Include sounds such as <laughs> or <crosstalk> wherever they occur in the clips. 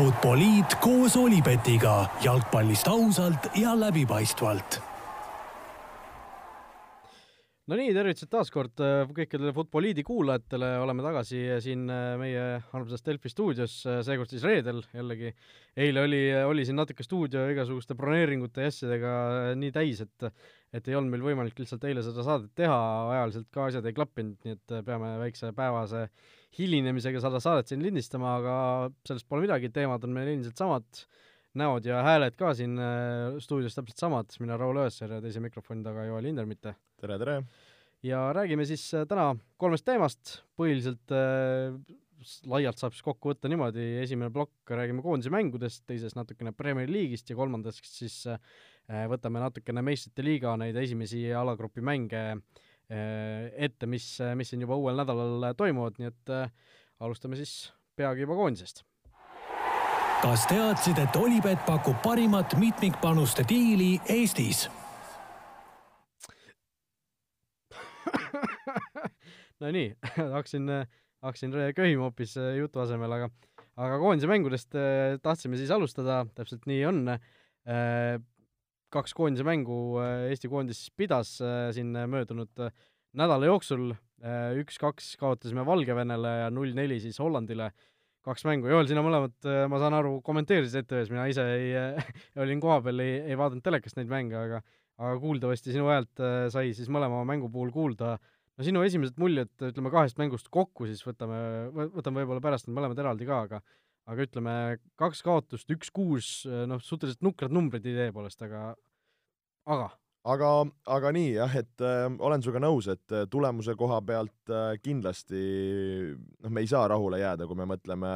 Futboliit koos Olipetiga. Jalgpallist ausalt ja läbipaistvalt. No nii, tervitused taas kord äh, kõikidele Futboliidi kuulajatele, oleme tagasi siin äh, meie armsas Delfi stuudios, äh, seekord siis reedel jällegi. eile oli, oli siin natuke stuudio igasuguste broneeringute ja asjadega nii täis, et et ei olnud meil võimalik lihtsalt eile seda saadet teha, ajaliselt ka asjad ei klappinud, nii et peame väikse päevase hilinemisega seda saadet siin lindistama, aga sellest pole midagi, teemad on meil endiselt samad, näod ja hääled ka siin stuudios täpselt samad, mina Raul Õessar ja teise mikrofoni taga Joel Hindermitte tere, tere! ja räägime siis äh, täna kolmest teemast, põhiliselt äh, laialt saab siis kokku võtta niimoodi, esimene plokk räägime koondise mängudest, teises natukene Premier League'ist ja kolmandaks siis äh, võtame natukene meistrite liiga neid esimesi alagrupi mänge äh, ette, mis, mis siin juba uuel nädalal toimuvad, nii et äh, alustame siis peagi juba koondisest kas teadsid, et Olipet pakub parimat mitmikpanuste diili Eestis? <laughs> Nonii hakkasin, hakkasin köhima hoopis äh, jutu asemel, aga aga koondise mängudest tahtsime siis alustada, täpselt nii on. Äh, kaks koondise mängu Eesti koondis pidas siin möödunud nädala jooksul, üks-kaks kaotasime Valgevenele ja null-neli siis Hollandile. Kaks mängu, Joel, sina mõlemat, ma saan aru, kommenteerisid ETV-s, mina ise ei <laughs> olin kohapeal, ei, ei vaadanud telekast neid mänge, aga aga kuuldavasti sinu häält sai siis mõlema mängu puhul kuulda. Äh, no sinu esimesed muljed, ütleme kahest mängust kokku, siis võtame, võtame võib-olla pärast need mõlemad eraldi ka, aga aga ütleme, kaks kaotust, üks kuus, noh, suhteliselt nukrad numbrid idee poolest, aga, aga. Aga, aga nii jah, et äh, olen sinuga nõus, et äh, tulemuse koha pealt äh, kindlasti noh, me ei saa rahule jääda, kui me mõtleme,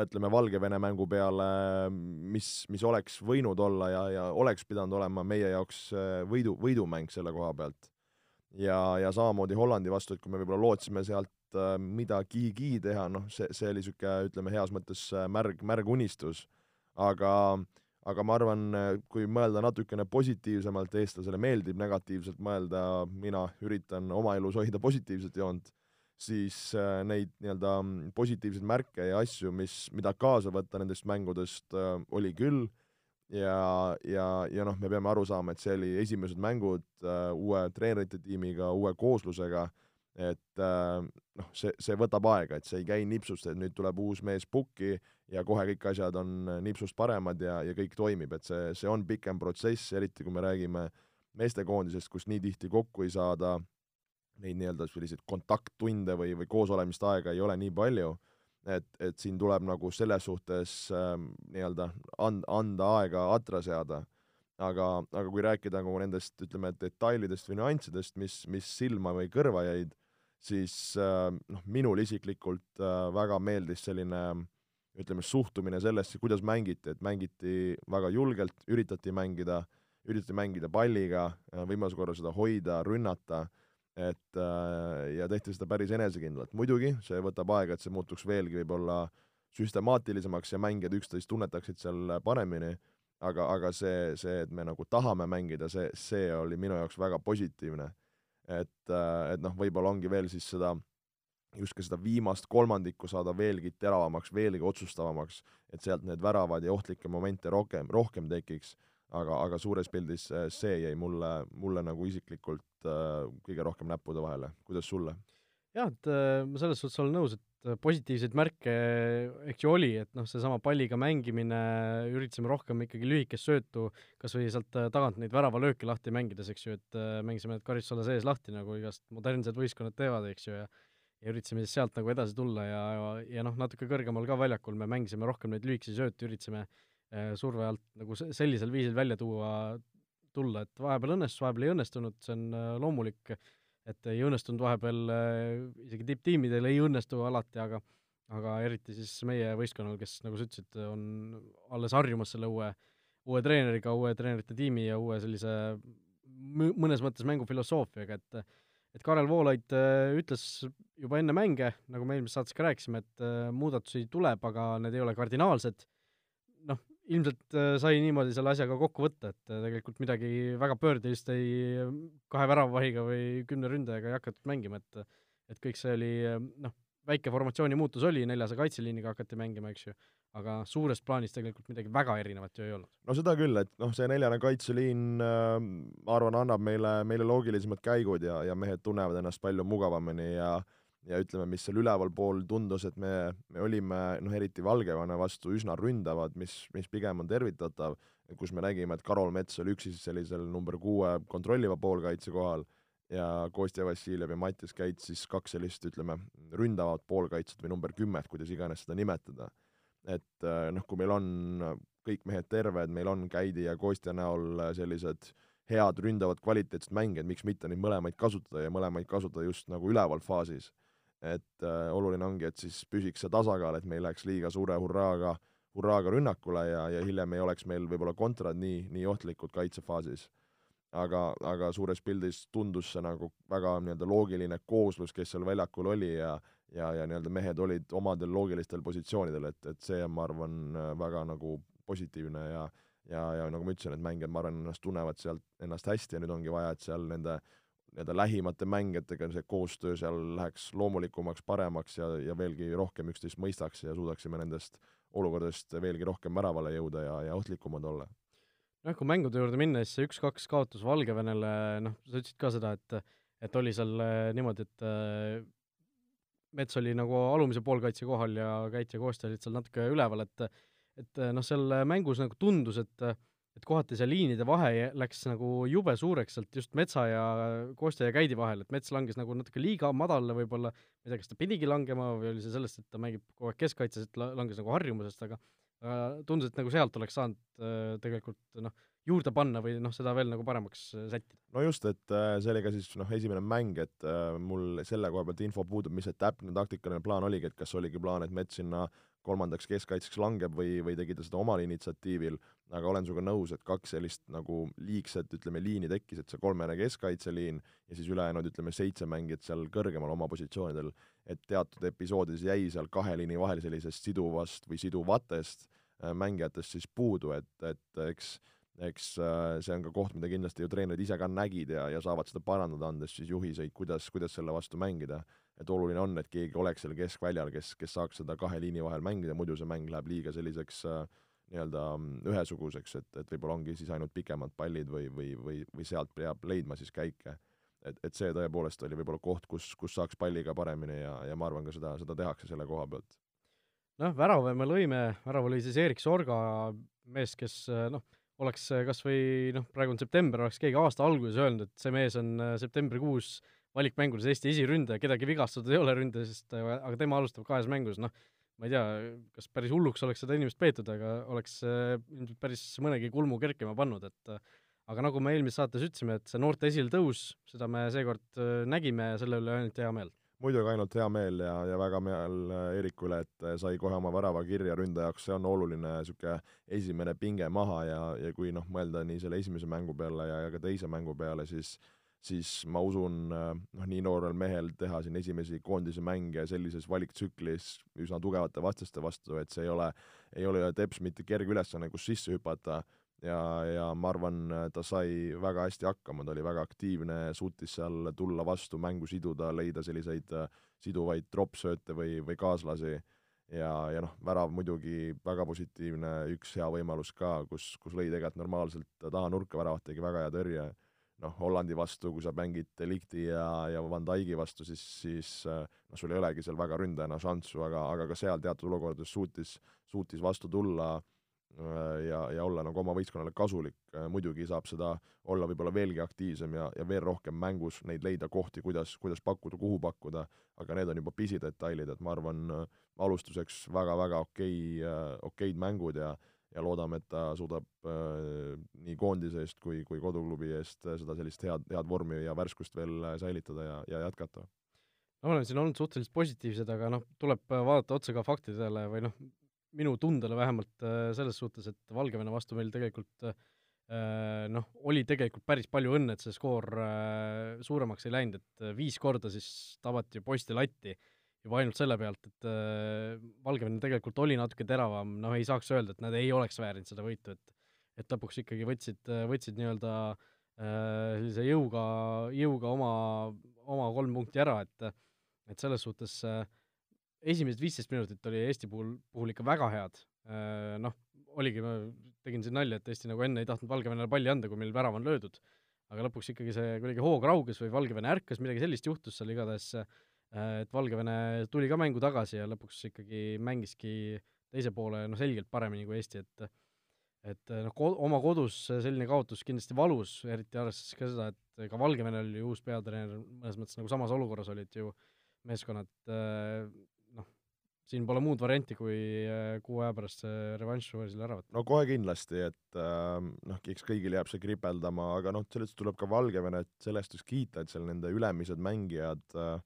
mõtleme Valgevene mängu peale, mis, mis oleks võinud olla ja, ja oleks pidanud olema meie jaoks äh, võidu, võidumäng selle koha pealt. Ja, ja samamoodi Hollandi vastu, et kui me võib-olla lootsime sealt äh, midagigi teha, noh, see, see oli niisugune, ütleme heas mõttes äh, märg, märg unistus, aga aga ma arvan, kui mõelda natukene positiivsemalt, eestlasele meeldib negatiivselt mõelda, mina üritan oma elus hoida positiivset joont, siis äh, neid nii-öelda positiivseid märke ja asju, mis, mida kaasa võtta nendest mängudest, oli küll. Ja, ja, ja noh, me peame aru saama, et see oli esimesed mängud äh, uue treenerite tiimiga, uue kooslusega, et äh, noh, see, see võtab aega, et see ei käi nipsust, et nüüd tuleb uus mees pukki ja kohe kõik asjad on nipsust paremad ja, ja kõik toimib, et see, see on pikem protsess, eriti kui me räägime meestekoondisest, kus nii tihti kokku ei saada, neid nii-öelda selliseid kontakttunde või, või koosolemist aega ei ole nii palju et, et siin tuleb nagu selles suhtes äh, nii-öelda and-, anda aega atra seada. aga, aga kui rääkida nagu nendest, ütleme, detailidest või nüanssidest, mis, mis silma või kõrva jäid, siis äh, noh, minul isiklikult äh, väga meeldis selline ütleme, suhtumine sellesse, kuidas mängiti, et mängiti väga julgelt, üritati mängida, üritati mängida palliga, äh, võimaluse korral seda hoida, rünnata et äh, ja tehti seda päris enesekindlalt. muidugi, see võtab aega, et see muutuks veelgi võib-olla süstemaatilisemaks ja mängijad üksteist tunnetaksid seal paremini, aga, aga see, see, et me nagu tahame mängida, see, see oli minu jaoks väga positiivne. Et, äh, et noh, võib-olla ongi veel siis seda just ka seda viimast kolmandikku saada veelgi teravamaks, veelgi otsustavamaks, et sealt need väravad ja ohtlikke momente rohkem, rohkem tekiks aga, aga suures pildis äh, see jäi mulle, mulle nagu isiklikult äh, kõige rohkem näppude vahele, kuidas sulle? Jah, et äh, ma selles suhtes olen nõus, et äh, positiivseid märke eks ju oli, et noh, seesama palliga mängimine, üritasime rohkem ikkagi lühikest söötu kas või sealt äh, tagant neid väravalööke lahti mängides, eks ju, et äh, mängisime need karistusala sees lahti, nagu igast modernsed võistkonnad teevad, eks ju, ja ja üritasime siis sealt nagu edasi tulla ja, ja, ja noh, natuke kõrgemal ka väljakul me mängisime rohkem neid lühikesi sööte, üritasime äh, Äh, surve alt nagu sellisel viisil välja tuua, tulla, et vahepeal õnnestus, vahepeal ei õnnestunud, see on äh, loomulik, et ei õnnestunud vahepeal, äh, isegi tipptiimidel ei õnnestu alati, aga aga eriti siis meie võistkonnal, kes, nagu sa ütlesid, on alles harjumas selle uue, uue treeneriga, uue treenerite tiimi ja uue sellise mõnes mõttes mängufilosoofiaga, et et Karel Voolaid ütles juba enne mänge, nagu me eelmises saates ka rääkisime, et muudatusi tuleb, aga need ei ole kardinaalsed, noh, ilmselt äh, sai niimoodi selle asjaga kokku võtta, et äh, tegelikult midagi väga pöördelist ei, kahe väravavahiga või kümne ründajaga ei hakatud mängima, et et kõik see oli noh, väike formatsiooni muutus oli, neljase kaitseliiniga hakati mängima, eks ju, aga suures plaanis tegelikult midagi väga erinevat ju ei olnud. no seda küll, et noh, see neljane kaitseliin äh, ma arvan, annab meile, meile loogilisemad käigud ja, ja mehed tunnevad ennast palju mugavamini ja ja ütleme, mis seal ülevalpool tundus, et me, me olime noh, eriti Valgevene vastu üsna ründavad, mis, mis pigem on tervitatav, kus me nägime, et Karol Mets oli üksi sellisel number kuue kontrolliva poolkaitse kohal ja Kostja Vassiljev ja Mattias Käits siis kaks sellist, ütleme, ründavat poolkaitset või number kümmet, kuidas iganes seda nimetada. et äh, noh, kui meil on kõik mehed terved, meil on Käidi ja Kostja näol sellised head ründavad kvaliteetsed mängijad, miks mitte neid mõlemaid kasutada ja mõlemaid kasutada just nagu ülevalfaasis. Et äh, oluline ongi, et siis püsiks see tasakaal, et me ei läheks liiga suure hurraaga, hurraaga rünnakule ja, ja hiljem ei oleks meil võib-olla kontrad nii, nii ohtlikud kaitsefaasis. Aga, aga suures pildis tundus see nagu väga nii-öelda loogiline kooslus, kes seal väljakul oli ja ja, ja nii-öelda mehed olid omadel loogilistel positsioonidel, et, et see on, ma arvan, väga nagu positiivne ja ja, ja nagu ma ütlesin, et mängijad, ma arvan, ennast tunnevad sealt ennast hästi ja nüüd ongi vaja, et seal nende nii-öelda lähimate mängijatega see koostöö seal läheks loomulikumaks, paremaks ja, ja veelgi rohkem üksteist mõistaks ja suudaksime nendest olukordadest veelgi rohkem väravale jõuda ja, ja ohtlikumad olla. Noh, kui mängude juurde minna, siis see üks-kaks kaotus Valgevenele, noh, sa ütlesid ka seda, et et oli seal äh, niimoodi, et äh, Mets oli nagu alumise poolkaitse kohal ja Käit ja Kostja olid seal natuke üleval, et et noh, seal mängus nagu tundus, et et kohati see liinide vahe läks nagu jube suureks sealt just Metsa ja Kostja ja Käidi vahel, et Mets langes nagu natuke liiga madalale võib-olla, ma ei tea, kas ta pidigi langema või oli see sellest, et ta mängib kogu aeg keskkaitses, et langes nagu harjumusest, aga aga tundus, et nagu sealt oleks saanud äh, tegelikult noh, juurde panna või noh, seda veel nagu paremaks äh, sättida. no just, et äh, see oli ka siis noh, esimene mäng, et mul selle koha pealt info puudub, mis see täpne taktikaline plaan oligi, et kas oligi plaan, et Mets sinna kolmandaks keskkaitseks langeb või, või tegi ta seda omal initsiatiivil, aga olen sinuga nõus, et kaks sellist nagu liigset, ütleme, liini tekkis, et see kolmene keskkaitseliin ja siis ülejäänud, ütleme, seitse mängijat seal kõrgemal oma positsioonidel, et teatud episoodides jäi seal kahe liini vahel sellisest siduvast või siduvatest Äh, mängijatest siis puudu, et, et eks eks äh, see on ka koht, mida kindlasti ju treenerid ise ka nägid ja, ja saavad seda parandada, andes siis juhiseid, kuidas, kuidas selle vastu mängida. Et oluline on, et keegi oleks seal keskväljal, kes, kes saaks seda kahe liini vahel mängida, muidu see mäng läheb liiga selliseks äh, nii-öelda mm, ühesuguseks, et, et võib-olla ongi siis ainult pikemad pallid või, või, või, või sealt peab leidma siis käike. et, et see tõepoolest oli võib-olla koht, kus, kus saaks palliga paremini ja, ja ma arvan ka seda, seda tehakse selle koha pealt noh, värava me lõime, värava lõi siis Erik Sorga, mees, kes noh, oleks kas või noh, praegu on september, oleks keegi aasta alguses öelnud, et see mees on äh, septembrikuus valikmängudes Eesti esiründaja, kedagi vigastatud ei ole ründes, aga tema alustab kahes mängus, noh, ma ei tea, kas päris hulluks oleks seda inimest peetud, aga oleks äh, ilmselt päris mõnegi kulmu kerkima pannud, et äh, aga nagu me eelmises saates ütlesime, et see noorte esiletõus, seda me seekord nägime ja selle üle ainult hea meel. Muidugi ainult hea meel ja, ja väga meel äh, Eerikule, et äh, sai kohe oma värava kirja ründaja jaoks, see on oluline niisugune esimene pinge maha ja, ja kui noh, mõelda nii selle esimese mängu peale ja, ja ka teise mängu peale, siis siis ma usun, äh, noh, nii noorel mehel teha siin esimesi koondise mänge sellises valiktsüklis üsna tugevate vastaste vastu, et see ei ole, ei ole teps mitte kerge ülesanne, kus sisse hüpata ja, ja ma arvan, ta sai väga hästi hakkama, ta oli väga aktiivne, suutis seal tulla vastu, mängu siduda, leida selliseid äh, siduvaid troppsööte või, või kaaslasi ja, ja noh, värav muidugi väga positiivne, üks hea võimalus ka, kus, kus lõi tegelikult normaalselt taha nurka väravat, tegi väga hea tõrje. Noh, Hollandi vastu, kui sa mängid Delicti ja, ja Van Dijk'i vastu, siis, siis äh, noh, sul ei olegi seal väga ründajana šanssu, aga, aga ka seal teatud olukordades suutis, suutis vastu tulla Äh, ja, ja olla nagu oma võistkonnale kasulik, äh, muidugi saab seda olla võib-olla veelgi aktiivsem ja, ja veel rohkem mängus neid leida kohti, kuidas, kuidas pakkuda, kuhu pakkuda, aga need on juba pisidetailid, et ma arvan, alustuseks väga-väga okei okeid mängud ja ja loodame, et ta suudab äh, nii koondise eest kui, kui koduklubi eest seda sellist head, head vormi ja värskust veel säilitada ja, ja jätkata. Me oleme siin olnud suhteliselt positiivsed, aga noh, tuleb vaadata otsa ka faktidele või noh, minu tundele vähemalt äh, selles suhtes, et Valgevene vastu meil tegelikult äh, noh, oli tegelikult päris palju õnne, et see skoor äh, suuremaks ei läinud, et viis korda siis tabati poiste latti juba ainult selle pealt, et Valgevene tegelikult oli natuke teravam, noh ei saaks öelda, et nad ei oleks väärinud seda võitu, et et lõpuks ikkagi võtsid, võtsid nii-öelda sellise jõuga, jõuga oma, oma kolm punkti ära, et et selles suhtes äh, esimesed viisteist minutit oli Eesti puhul, puhul ikka väga head, noh, oligi, ma tegin siin nalja, et Eesti nagu enne ei tahtnud Valgevenele palli anda, kui meil värav on löödud, aga lõpuks ikkagi see kuidagi hoog rauges või Valgevene ärkas, midagi sellist juhtus seal igatahes, et Valgevene tuli ka mängu tagasi ja lõpuks ikkagi mängiski teise poole noh, selgelt paremini kui Eesti, et et noh, ko-, oma kodus selline kaotus kindlasti valus, eriti arvestades ka seda, et ka Valgevenel oli uus peatreener, mõnes mõttes nagu samas olukorras olid ju meeskonnad, noh, siin pole muud varianti, kui kuu aja pärast see revanš võõrsil ära võtta. no kohe kindlasti, et noh, eks kõigil jääb see kripeldama, aga noh, sellest tuleb ka Valgevenet sellest just kiita, et seal nende ülemised mängijad äh,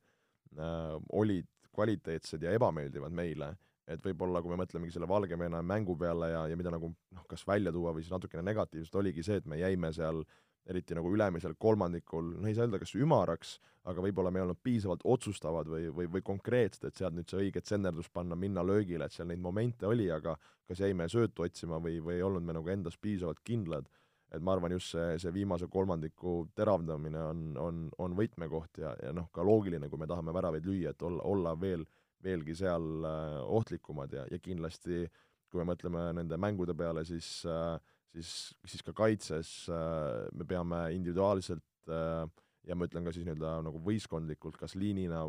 olid kvaliteetsed ja ebameeldivad meile et võib-olla kui me mõtlemegi selle Valgevene mängu peale ja, ja mida nagu noh, kas välja tuua või siis natukene negatiivselt, oligi see, et me jäime seal eriti nagu ülemisel kolmandikul, no ei saa öelda, kas ümaraks, aga võib-olla me ei olnud piisavalt otsustavad või, või, või konkreetsed, et sealt nüüd see õige tsenderdus panna, minna löögile, et seal neid momente oli, aga kas jäime söötu otsima või, või ei olnud me nagu endas piisavalt kindlad, et ma arvan, just see, see viimase kolmandiku teravdamine on, on, on võtmekoht ja, ja noh, ka loogiline, kui me tahame väravaid lüüa, et olla, olla veel veelgi seal äh, ohtlikumad ja, ja kindlasti kui me mõtleme nende mängude peale, siis, äh, siis, siis ka kaitses äh, me peame individuaalselt ja ma ütlen ka siis nii-öelda nagu võistkondlikult, kas liinina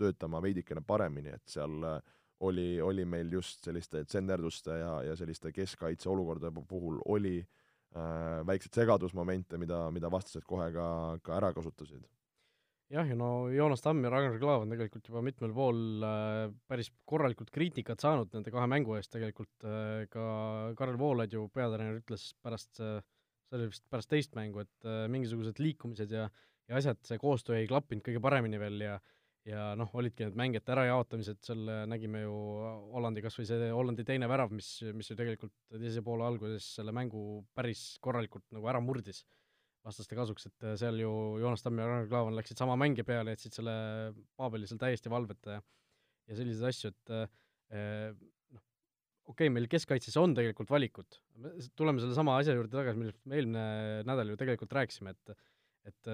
töötama veidikene paremini, et seal oli, oli meil just selliste tsenderduste ja, ja selliste keskkaitse olukordade puhul oli äh, väikseid segadusmomente, mida, mida vastased kohe ka, ka ära kasutasid. Jah, ja no Joonas Tamm ja Ragnar Klav on tegelikult juba mitmel pool äh, päris korralikult kriitikat saanud nende kahe mängu eest, tegelikult äh, ka Karel Voolaid ju, peatreener, ütles pärast äh,, see oli vist pärast teist mängu, et äh, mingisugused liikumised ja ja asjad, see koostöö ei klappinud kõige paremini veel ja ja noh, olidki need mängijate ärajaotamised, seal nägime ju Hollandi, kas või see Hollandi teine värav, mis, mis ju tegelikult teise poole alguses selle mängu päris korralikult nagu ära murdis vastaste kasuks, et seal ju Joonas Tamm ja Ragnar Klavan läksid sama mängija peale, jätsid selle Paabeli seal täiesti valveta ja ja selliseid asju, et äh, noh, okei okay,, meil keskkaitses on tegelikult valikud, tuleme sellesama asja juurde tagasi, millest me eelmine nädal ju tegelikult rääkisime, et et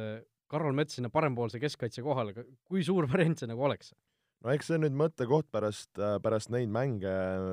Karol Mets sinna parempoolse keskkaitse kohale, kui suur <laughs> variant see nagu oleks? no eks see on nüüd mõttekoht pärast, pärast neid mänge,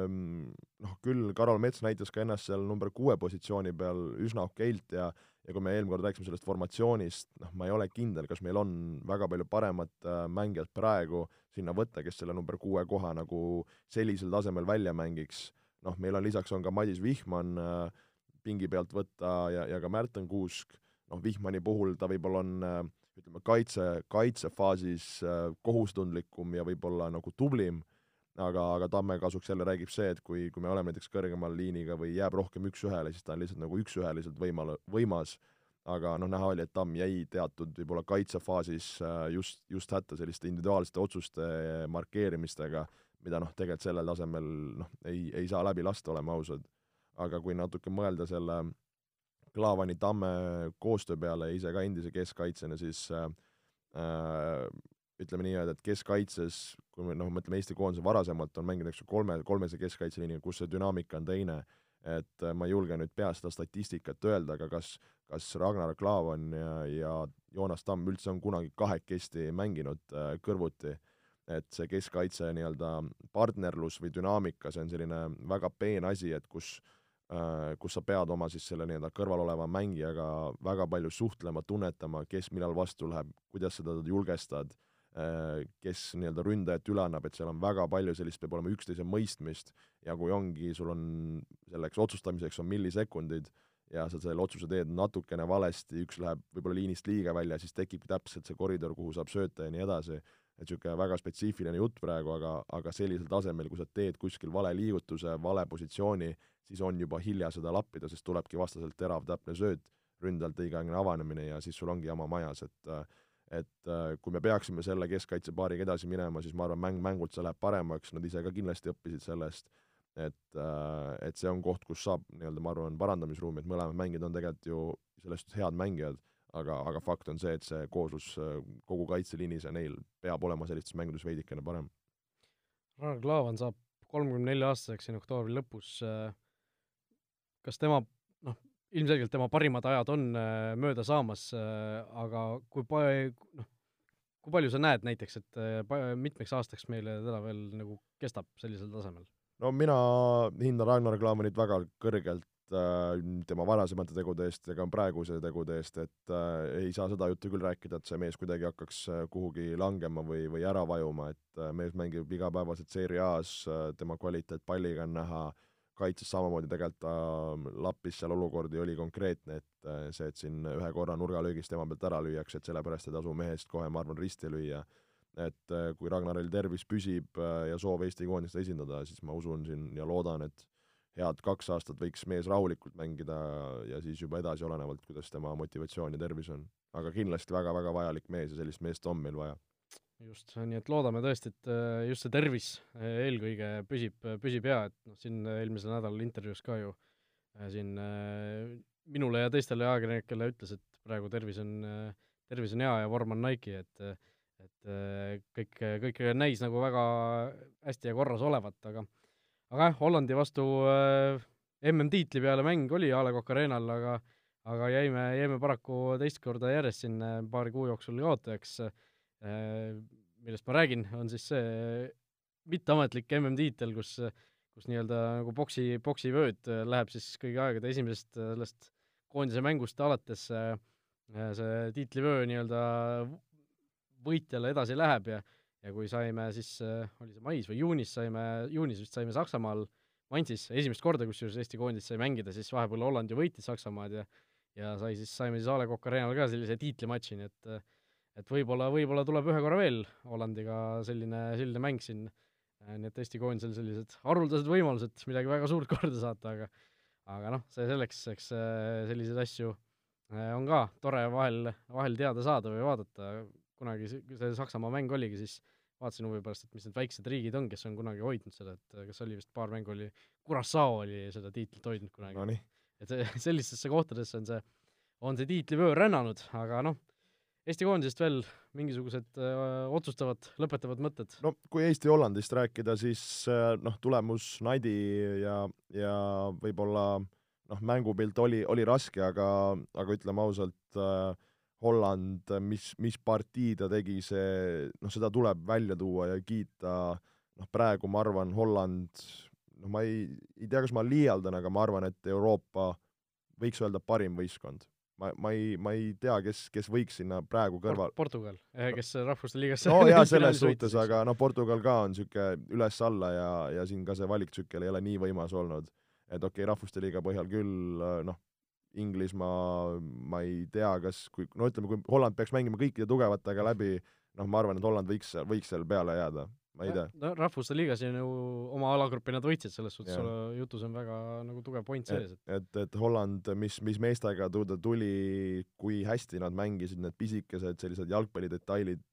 noh küll Karol Mets näitas ka ennast seal number kuue positsiooni peal üsna okeilt ja ja kui me eelmine kord rääkisime sellest formatsioonist, noh, ma ei ole kindel, kas meil on väga palju paremat äh, mängijat praegu sinna võtta, kes selle number kuue koha nagu sellisel tasemel välja mängiks, noh, meil on lisaks, on ka Madis Vihman äh, pingi pealt võtta ja, ja ka Märten Kuusk, noh, Vihmani puhul ta võib-olla on äh, ütleme, kaitse, kaitsefaasis äh, kohustundlikum ja võib-olla nagu tublim aga, aga Tamme kasuks jälle räägib see, et kui, kui me oleme näiteks kõrgemal liiniga või jääb rohkem üks-ühele, siis ta on lihtsalt nagu üks-üheliselt võimal-, võimas, aga noh, näha oli, et Tamm jäi teatud võib-olla kaitsefaasis äh, just, just hätta selliste individuaalsete otsuste markeerimistega, mida noh, tegelikult sellel tasemel noh, ei, ei saa läbi lasta, oleme ausad. aga kui natuke mõelda selle Klaavani Tamme koostöö peale, ise ka endise keskkaitsjana, siis äh, äh ütleme nii-öelda, et keskkaitses, kui me noh, mõtleme Eesti koondise varasemalt, on mänginud eks ju kolme, kolmese keskkaitseliiniga, kus see dünaamika on teine, et äh, ma ei julge nüüd peast seda statistikat öelda, aga kas, kas Ragnar Klavan ja, ja Joonas Tamm üldse on kunagi kahekesti mänginud äh, kõrvuti, et see keskkaitse nii-öelda partnerlus või dünaamika, see on selline väga peen asi, et kus äh, kus sa pead oma siis selle nii-öelda kõrval oleva mängijaga väga palju suhtlema, tunnetama, kes millal vastu läheb, kuidas sa teda julgestad Äh, kes nii-öelda ründajat üle annab, et seal on väga palju sellist, peab olema üksteise mõistmist ja kui ongi, sul on selleks otsustamiseks on millisekundid ja sa selle otsuse teed natukene valesti, üks läheb võib-olla liinist liiga välja, siis tekibki täpselt see koridor, kuhu saab sööta ja nii edasi. et niisugune väga spetsiifiline jutt praegu, aga, aga sellisel tasemel, kui sa teed kuskil vale liigutuse, vale positsiooni, siis on juba hilja seda lappida, sest tulebki vastaselt terav täpne sööt, ründajalt õigeaegne avanemine ja siis sul ongi jama majas, et äh, et äh, kui me peaksime selle keskkaitsepaariga edasi minema, siis ma arvan, mäng mängult see läheb paremaks, nad ise ka kindlasti õppisid sellest, et, äh, et see on koht, kus saab nii-öelda, ma arvan, parandamisruumi, et mõlemad mängijad on tegelikult ju sellest head mängijad, aga, aga fakt on see, et see kooslus äh, kogu kaitseliinis ja neil peab olema sellistes mängudes veidikene parem. Ragnar Klavan saab kolmekümne nelja aastaseks siin oktoobri lõpus, kas tema noh, ilmselgelt tema parimad ajad on äh, mööda saamas, äh, aga kui pa-, noh, kui palju sa näed näiteks, et äh, mitmeks aastaks meile teda veel nagu kestab sellisel tasemel? no mina hindan Ragnar Klavanit väga kõrgelt äh, tema varasemate tegude eest ja ka praeguse tegude eest, et äh, ei saa seda juttu küll rääkida, et see mees kuidagi hakkaks äh, kuhugi langema või, või ära vajuma, et äh, mees mängib igapäevaselt Serie A-s äh,, tema kvaliteet palliga on näha, kaitses samamoodi tegelikult ta äh, lappis seal olukordi, oli konkreetne, et äh, see, et siin ühe korra nurgalöögist tema pealt ära lüüakse, et sellepärast ei tasu mehest kohe, ma arvan, risti lüüa et äh, kui Ragnaril tervis püsib äh, ja soov Eesti koondist esindada, siis ma usun siin ja loodan, et head kaks aastat võiks mees rahulikult mängida ja siis juba edasi, olenevalt, kuidas tema motivatsioon ja tervis on. aga kindlasti väga-väga vajalik mees ja sellist meest on meil vaja. Just, nii et loodame tõesti, et äh, just see tervis eelkõige püsib, püsib hea, et noh, siin eelmisel nädalal intervjuus ka ju siin minule ja teistele ajakirjanikele ütles, et praegu tervis on, tervis on hea ja vorm on Nike, et et äh, kõik, kõik näis nagu väga hästi ja korras olevat, aga aga jah, Hollandi vastu äh, MM-tiitli peale mäng oli A Le Coq Arena'l, aga aga jäime, jäime paraku teist korda järjest siin äh, paari kuu jooksul kaotajaks äh,, millest ma räägin, on siis see mitteametlik MM-tiitel, kus kus nii-öelda nagu boksi, boksivööd äh, läheb siis kõigi aegade esimesest äh, sellest koondise mängust alates see tiitlivöö nii-öelda võitjale edasi läheb ja ja kui saime siis, äh, oli see mais või juunis saime, juunis vist saime Saksamaal Mainzis esimest korda, kusjuures Eesti koondis sai mängida, siis vahepeal Holland ju võitis Saksamaad ja ja sai siis, saime siis A Le Coq Arena'l ka sellise tiitlimatši, nii et et võib-olla, võib-olla tuleb ühe korra veel Hollandiga selline, selline mäng siin, nii et Eesti koondisel sellised haruldased võimalused midagi väga suurt <laughs> korda saata, aga aga noh, see selleks, eks äh, selliseid asju äh, on ka tore vahel, vahel teada saada või vaadata, kunagi see, see Saksamaa mäng oligi, siis vaatasin huvi pärast, et mis need väiksed riigid on, kes on kunagi hoidnud seda, et kas oli vist paar mängu oli, Curaçao oli seda tiitlit hoidnud kunagi. No,. et <laughs> sellistesse kohtadesse on see, on see tiitlivöör rännanud, aga noh, Eesti koondisest veel mingisugused öö, otsustavad, lõpetavad mõtted? no kui Eesti-Hollandist rääkida, siis noh, tulemus Nadi ja, ja võib-olla noh, mängupilt oli, oli raske, aga, aga ütleme ausalt äh,, Holland, mis, mis partii ta tegi, see, noh, seda tuleb välja tuua ja kiita, noh, praegu ma arvan, Holland, noh, ma ei, ei tea, kas ma liialdan, aga ma arvan, et Euroopa võiks öelda parim võistkond. Ma, ma ei, ma ei tea, kes, kes võiks sinna praegu kõrval Portugal, eh, kes Rahvuste Liigas no jaa, <laughs> selles suhtes, aga noh, Portugal ka on niisugune üles-alla ja, ja siin ka see valiktsükkel ei ole nii võimas olnud. et okei okay,, Rahvuste Liiga põhjal küll noh, Inglismaa, ma ei tea, kas, kui, no ütleme, kui Holland peaks mängima kõikide tugevatega läbi, noh, ma arvan, et Holland võiks, võiks seal peale jääda, ma ei tea. no Rahvuste Liigas on ju oma alagrupi nad võitsid, selles suhtes jutus on väga nagu tugev point sees, et et, et Holland, mis, mis meestega ta tuli, kui hästi nad mängisid, need pisikesed sellised jalgpallidetailid,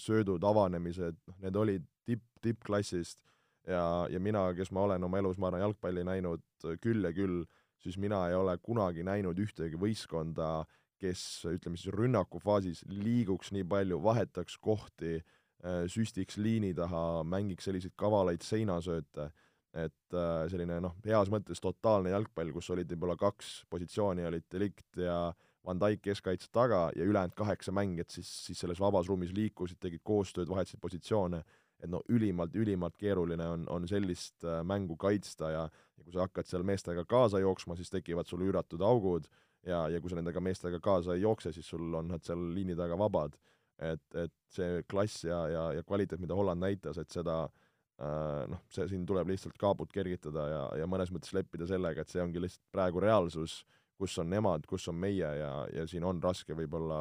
söödud, avanemised, noh, need olid tipp, tippklassist ja, ja mina, kes ma olen oma elus, ma arvan, jalgpalli näinud küll ja küll, siis mina ei ole kunagi näinud ühtegi võistkonda, kes ütleme siis rünnakufaasis liiguks nii palju, vahetaks kohti, äh, süstiks liini taha, mängiks selliseid kavalaid seinasööte, et äh, selline noh, heas mõttes totaalne jalgpall, kus olid võib-olla kaks positsiooni, olid Delict ja Van Dijk keskkaitse taga ja ülejäänud kaheksa mängijat siis, siis selles vabas ruumis liikusid, tegid koostööd, vahetasid positsioone, et no ülimalt, ülimalt keeruline on, on sellist äh, mängu kaitsta ja ja kui sa hakkad seal meestega kaasa jooksma, siis tekivad sul üüratud augud ja, ja kui sa nendega meestega kaasa ei jookse, siis sul on nad seal liini taga vabad. Et, et see klass ja, ja, ja kvaliteet, mida Holland näitas, et seda äh, noh, see siin tuleb lihtsalt kaabut kergitada ja, ja mõnes mõttes leppida sellega, et see ongi lihtsalt praegu reaalsus, kus on nemad, kus on meie ja, ja siin on raske võib-olla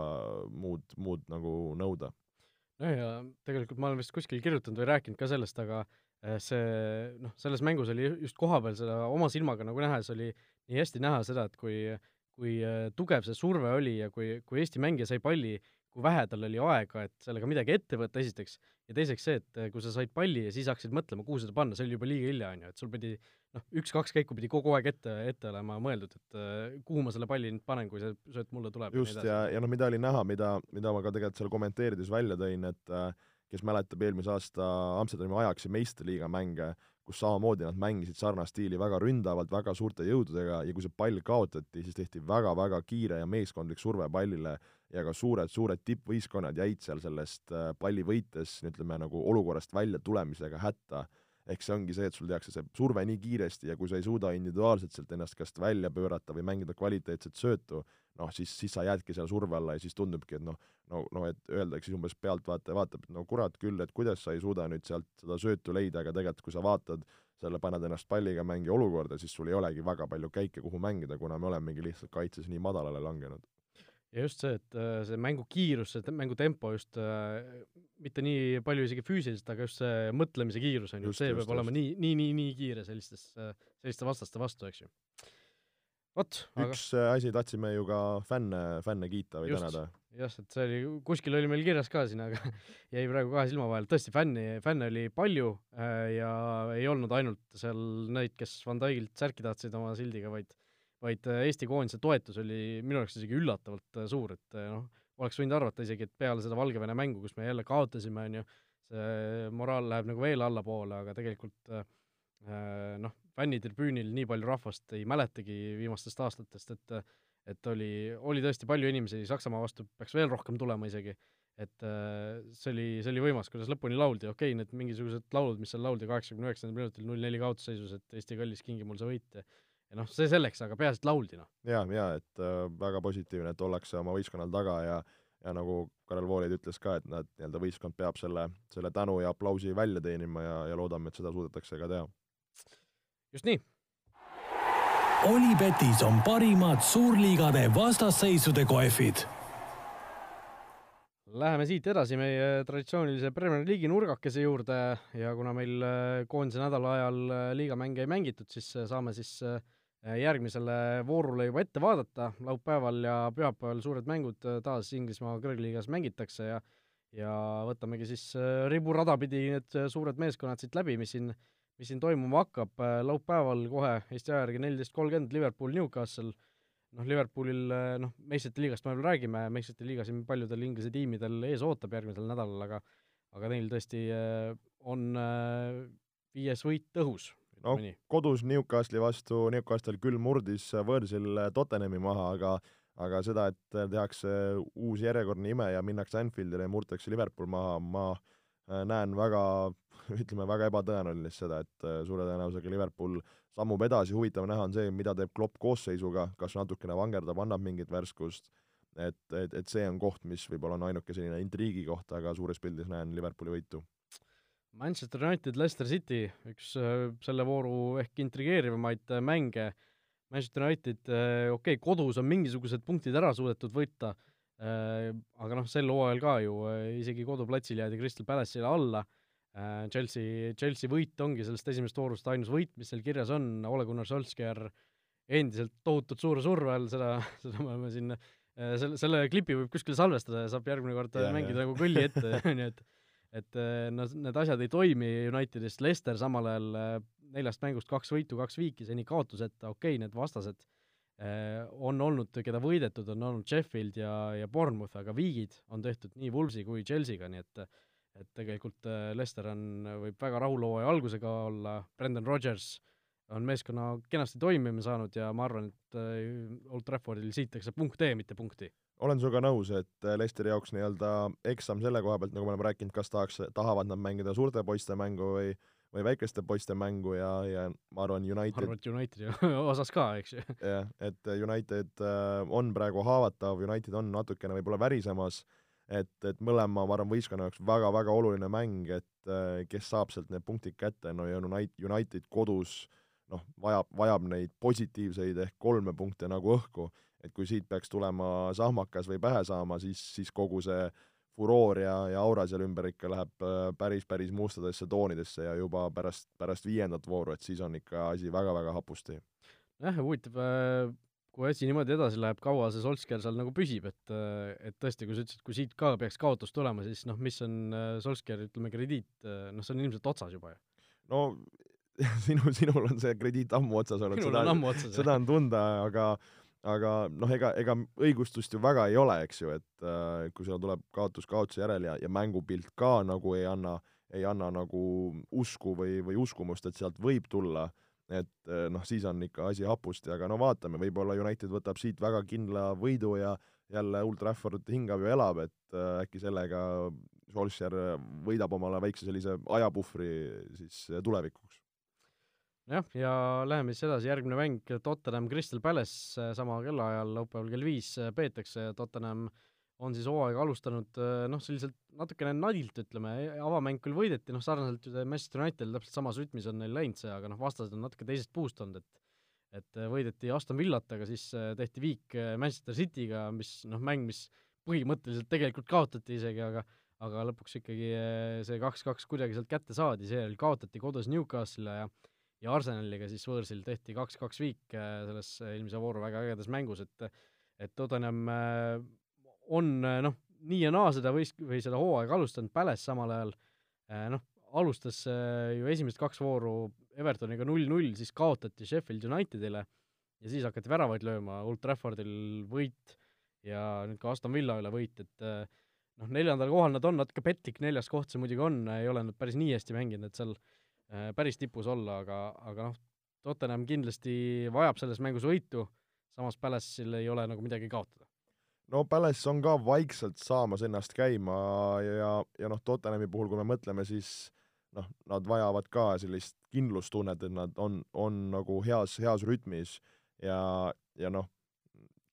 muud, muud nagu nõuda. Nojah, ja tegelikult ma olen vist kuskil kirjutanud või rääkinud ka sellest, aga äh, see noh, selles mängus oli just kohapeal seda oma silmaga nagu nähes, oli nii hästi näha seda, et kui kui äh, tugev see surve oli ja kui, kui Eesti mängija sai palli, kui vähe tal oli aega, et sellega midagi ette võtta, esiteks, ja teiseks see, et äh, kui sa said palli ja siis hakkasid mõtlema, kuhu seda panna, see oli juba liiga hilja, on ju, et sul pidi noh, üks-kaks käiku pidi kogu aeg ette, ette olema mõeldud, et uh, kuhu ma selle palli nüüd panen, kui see sööt mulle tuleb. just, ja, ja noh, mida oli näha, mida, mida ma ka tegelikult seal kommenteerides välja tõin, et uh, kes mäletab eelmise aasta Amsterdami Ajaxi meistriliiga mänge, kus samamoodi nad mängisid sarnast stiili väga ründavalt, väga suurte jõududega ja kui see pall kaotati, siis tehti väga-väga kiire ja meeskondlik surve pallile ja ka suured-suured tippvõistkonnad jäid seal sellest äh, palli võites, ütleme nagu olukorrast välja tulemisega hätta. ehk see ongi see, et sul tehakse see surve nii kiiresti ja kui sa ei suuda individuaalselt sealt ennast kas välja pöörata või mängida kvaliteetset söötu, noh, siis, siis sa jäädki seal surve alla ja siis tundubki, et noh, no, no et öeldakse siis umbes pealtvaataja vaatab, et no kurat küll, et kuidas sa ei suuda nüüd sealt seda söötu leida, aga tegelikult kui sa vaatad selle, paned ennast palliga mängija olukorda, siis sul ei olegi väga palju käike, kuhu mängida, kuna me olemegi lihtsalt kaitses nii madalale langenud. Ja just see, et äh, see mängu kiirus, see mängu tempo just äh, mitte nii palju isegi füüsiliselt, aga just see mõtlemise kiirus on ju, see just, peab just. olema nii, nii, nii, nii kiire sellistes, selliste vastaste vastu, eks ju vot, aga üks äh, asi, tahtsime ju ka fänne, fänne kiita või just, tänada. jah, et see oli, kuskil oli meil kirjas ka siin, aga <laughs> jäi praegu kahe silma vahele, tõesti, fänni, fänne oli palju äh, ja ei olnud ainult seal neid, kes Van Dijkilt särki tahtsid oma sildiga, vaid vaid äh, Eesti koondise toetus oli minu jaoks isegi üllatavalt äh, suur, et noh, oleks võinud arvata isegi, et peale seda Valgevene mängu, kus me jälle kaotasime, on ju, see moraal läheb nagu veel allapoole, aga tegelikult äh, noh, fännitribüünil nii palju rahvast ei mäletagi viimastest aastatest, et et oli, oli tõesti palju inimesi, Saksamaa vastu peaks veel rohkem tulema isegi, et see oli, see oli võimas, kuidas lõpuni lauldi, okei okay,, need mingisugused laulud, mis seal lauldi kaheksakümne üheksandal minutil null neli kaotusseisus, et Eesti kallis, kingi mul see võit ja ja noh, see selleks, aga peaasi, et lauldi, noh. jaa, jaa, et äh, väga positiivne, et ollakse oma võistkonnal taga ja ja nagu Karel Voolaid ütles ka, et nad, nii-öelda võistkond peab selle, selle tänu ja aplausi välja teenima ja, ja loodame, et seda suudetakse ka teha just nii. Olipetis on parimad suurliigade vastasseisude kohvid. Läheme siit edasi meie traditsioonilise Premier League'i nurgakese juurde ja kuna meil äh, koondise nädala ajal äh, liigamänge ei mängitud, siis äh, saame siis järgmisele voorule juba ette vaadata, laupäeval ja pühapäeval suured mängud taas Inglismaa kõrgliigas mängitakse ja ja võtamegi siis riburada pidi need suured meeskonnad siit läbi, mis siin mis siin toimuma hakkab, äh, laupäeval kohe Eesti aja järgi neliteist kolmkümmend Liverpool, Newcastle, noh, Liverpoolil äh, noh, meistrite liigast me veel räägime, meistrite liiga siin paljudel Inglise tiimidel ees ootab järgmisel nädalal, aga aga neil tõesti äh, on viies võit õhus. No kodus Newcastle'i vastu, Newcastle küll murdis võõrsil Tottenhami maha, aga aga seda, et tehakse uus järjekordne ime ja minnakse Anfieldile ja murtakse Liverpool maha, ma Äh, näen väga, <laughs> ütleme, väga ebatõenäolist seda, et äh, suure tõenäosusega Liverpool sammub edasi, huvitav näha on see, mida teeb Klopp koosseisuga, kas natukene vangerdab, annab mingit värskust, et, et, et see on koht, mis võib-olla on ainuke selline intriigi koht, aga suures pildis näen Liverpooli võitu. Manchester United, Leicester City, üks äh, selle vooru ehk intrigeerivamaid mänge, Manchester United, okei okay,, kodus on mingisugused punktid ära suudetud võita Äh, aga noh, sel hooajal ka ju äh, isegi koduplatsil jäädi Crystal Palace'ile alla, äh, Chelsea, Chelsea võit ongi sellest esimesest voorust ainus võit, mis seal kirjas on, Ole Gunnar Solskjaer endiselt tohutult suure surve all, seda, <laughs> seda me oleme siin, selle, selle klipi võib kuskile salvestada ja saab järgmine kord yeah, mängida yeah. nagu kõlli ette, <laughs> ju, et et no need asjad ei toimi Unitedist, Leicester samal ajal neljast mängust kaks võitu, kaks viiki, seni kaotuseta, okei okay,, need vastased Äh, on olnud, keda võidetud, on olnud Sheffield ja, ja Bournemouth, aga viigid on tehtud nii Wolvesi kui Chelsea'ga, nii et et tegelikult äh, Leicester on, võib väga rahul hooaja algusega olla, Brendan Rodgers on meeskonna kenasti toimima saanud ja ma arvan, et äh, Old Traffordil sihitakse punkt E, mitte punkti. Olen sinuga nõus, et Leicesteri jaoks nii-öelda eksam selle koha pealt, nagu me oleme rääkinud, kas tahaks, tahavad nad mängida suurte poiste mängu või või väikeste poiste mängu ja, ja ma arvan, United ma arvan, et Unitedi <laughs> osas ka, eks ju. jah, et United äh, on praegu haavatav, United on natukene võib-olla värisemas, et, et mõlema, ma arvan, võistkonna jaoks väga-väga oluline mäng, et äh, kes saab sealt need punktid kätte, no ja United, United kodus noh, vajab, vajab neid positiivseid ehk kolme punkte nagu õhku, et kui siit peaks tulema sahmakas või pähe saama, siis, siis kogu see furoor ja, ja aura seal ümber ikka läheb äh, päris, päris mustadesse toonidesse ja juba pärast, pärast viiendat vooru, et siis on ikka asi väga-väga hapusti. jah, huvitav, äh, kui asi niimoodi edasi läheb, kaua see Solskjaer seal nagu püsib, et äh, et tõesti, kui sa ütlesid, kui siit ka peaks kaotus tulema, siis noh, mis on Solskjaeri, ütleme, krediit, noh, see on ilmselt otsas juba ju. no <laughs> sinu, sinul on see krediit ammu otsas olnud, seda, seda on tunda, aga aga noh, ega, ega õigustust ju väga ei ole, eks ju, et äh, kui seal tuleb kaotus kaotuse järel ja, ja mängupilt ka nagu ei anna, ei anna nagu usku või, või uskumust, et sealt võib tulla, et noh, siis on ikka asi hapusti, aga no vaatame, võib-olla United võtab siit väga kindla võidu ja jälle Old Trafford hingab ja elab, et äkki sellega Solskjaer võidab omale väikse sellise ajapuhvri siis tulevikuks jah, ja läheme siis edasi, järgmine mäng Tottenham Crystal Palace äh, sama kellaajal, laupäeval kell viis äh, peetakse, Tottenham on siis hooaega alustanud äh, noh, selliselt natukene nadilt, ütleme, e-, avamäng küll võideti, noh sarnaselt Manchester Unitedil täpselt samas rütmis on neil läinud see, aga noh, vastased on natuke teisest puust olnud, et et võideti Aston Villat, aga siis tehti viik Manchester Cityga, mis noh, mäng, mis põhimõtteliselt tegelikult kaotati isegi, aga aga lõpuks ikkagi see kaks-kaks kuidagi sealt kätte saadi, seejärel kaotati kodus Newcastle'ile ja ja Arsenaliga siis võõrsil tehti kaks-kaks viik äh, selles eelmise vooru väga ägedas mängus, et et Tottenham äh, on äh, noh, nii ja naa seda võis-, või seda hooaega alustanud, Palace samal ajal noh, alustas ju esimesed kaks vooru Evertoniga null-null, siis kaotati Sheffield Unitedile ja siis hakati väravaid lööma, Old Traffordil võit ja nüüd ka Aston Villa üle võit, et noh, neljandal kohal nad on, natuke petlik neljas koht see muidugi on, ei ole nad päris nii hästi mänginud, et seal äh, Äh, päris tipus olla, aga, aga noh, Tottenham kindlasti vajab selles mängus võitu, samas Palace'il ei ole nagu midagi kaotada. no Palace on ka vaikselt saamas ennast käima ja, ja noh, Tottenhami puhul, kui me mõtleme, siis noh, nad vajavad ka sellist kindlustunnet, et nad on, on nagu heas, heas rütmis ja, ja noh,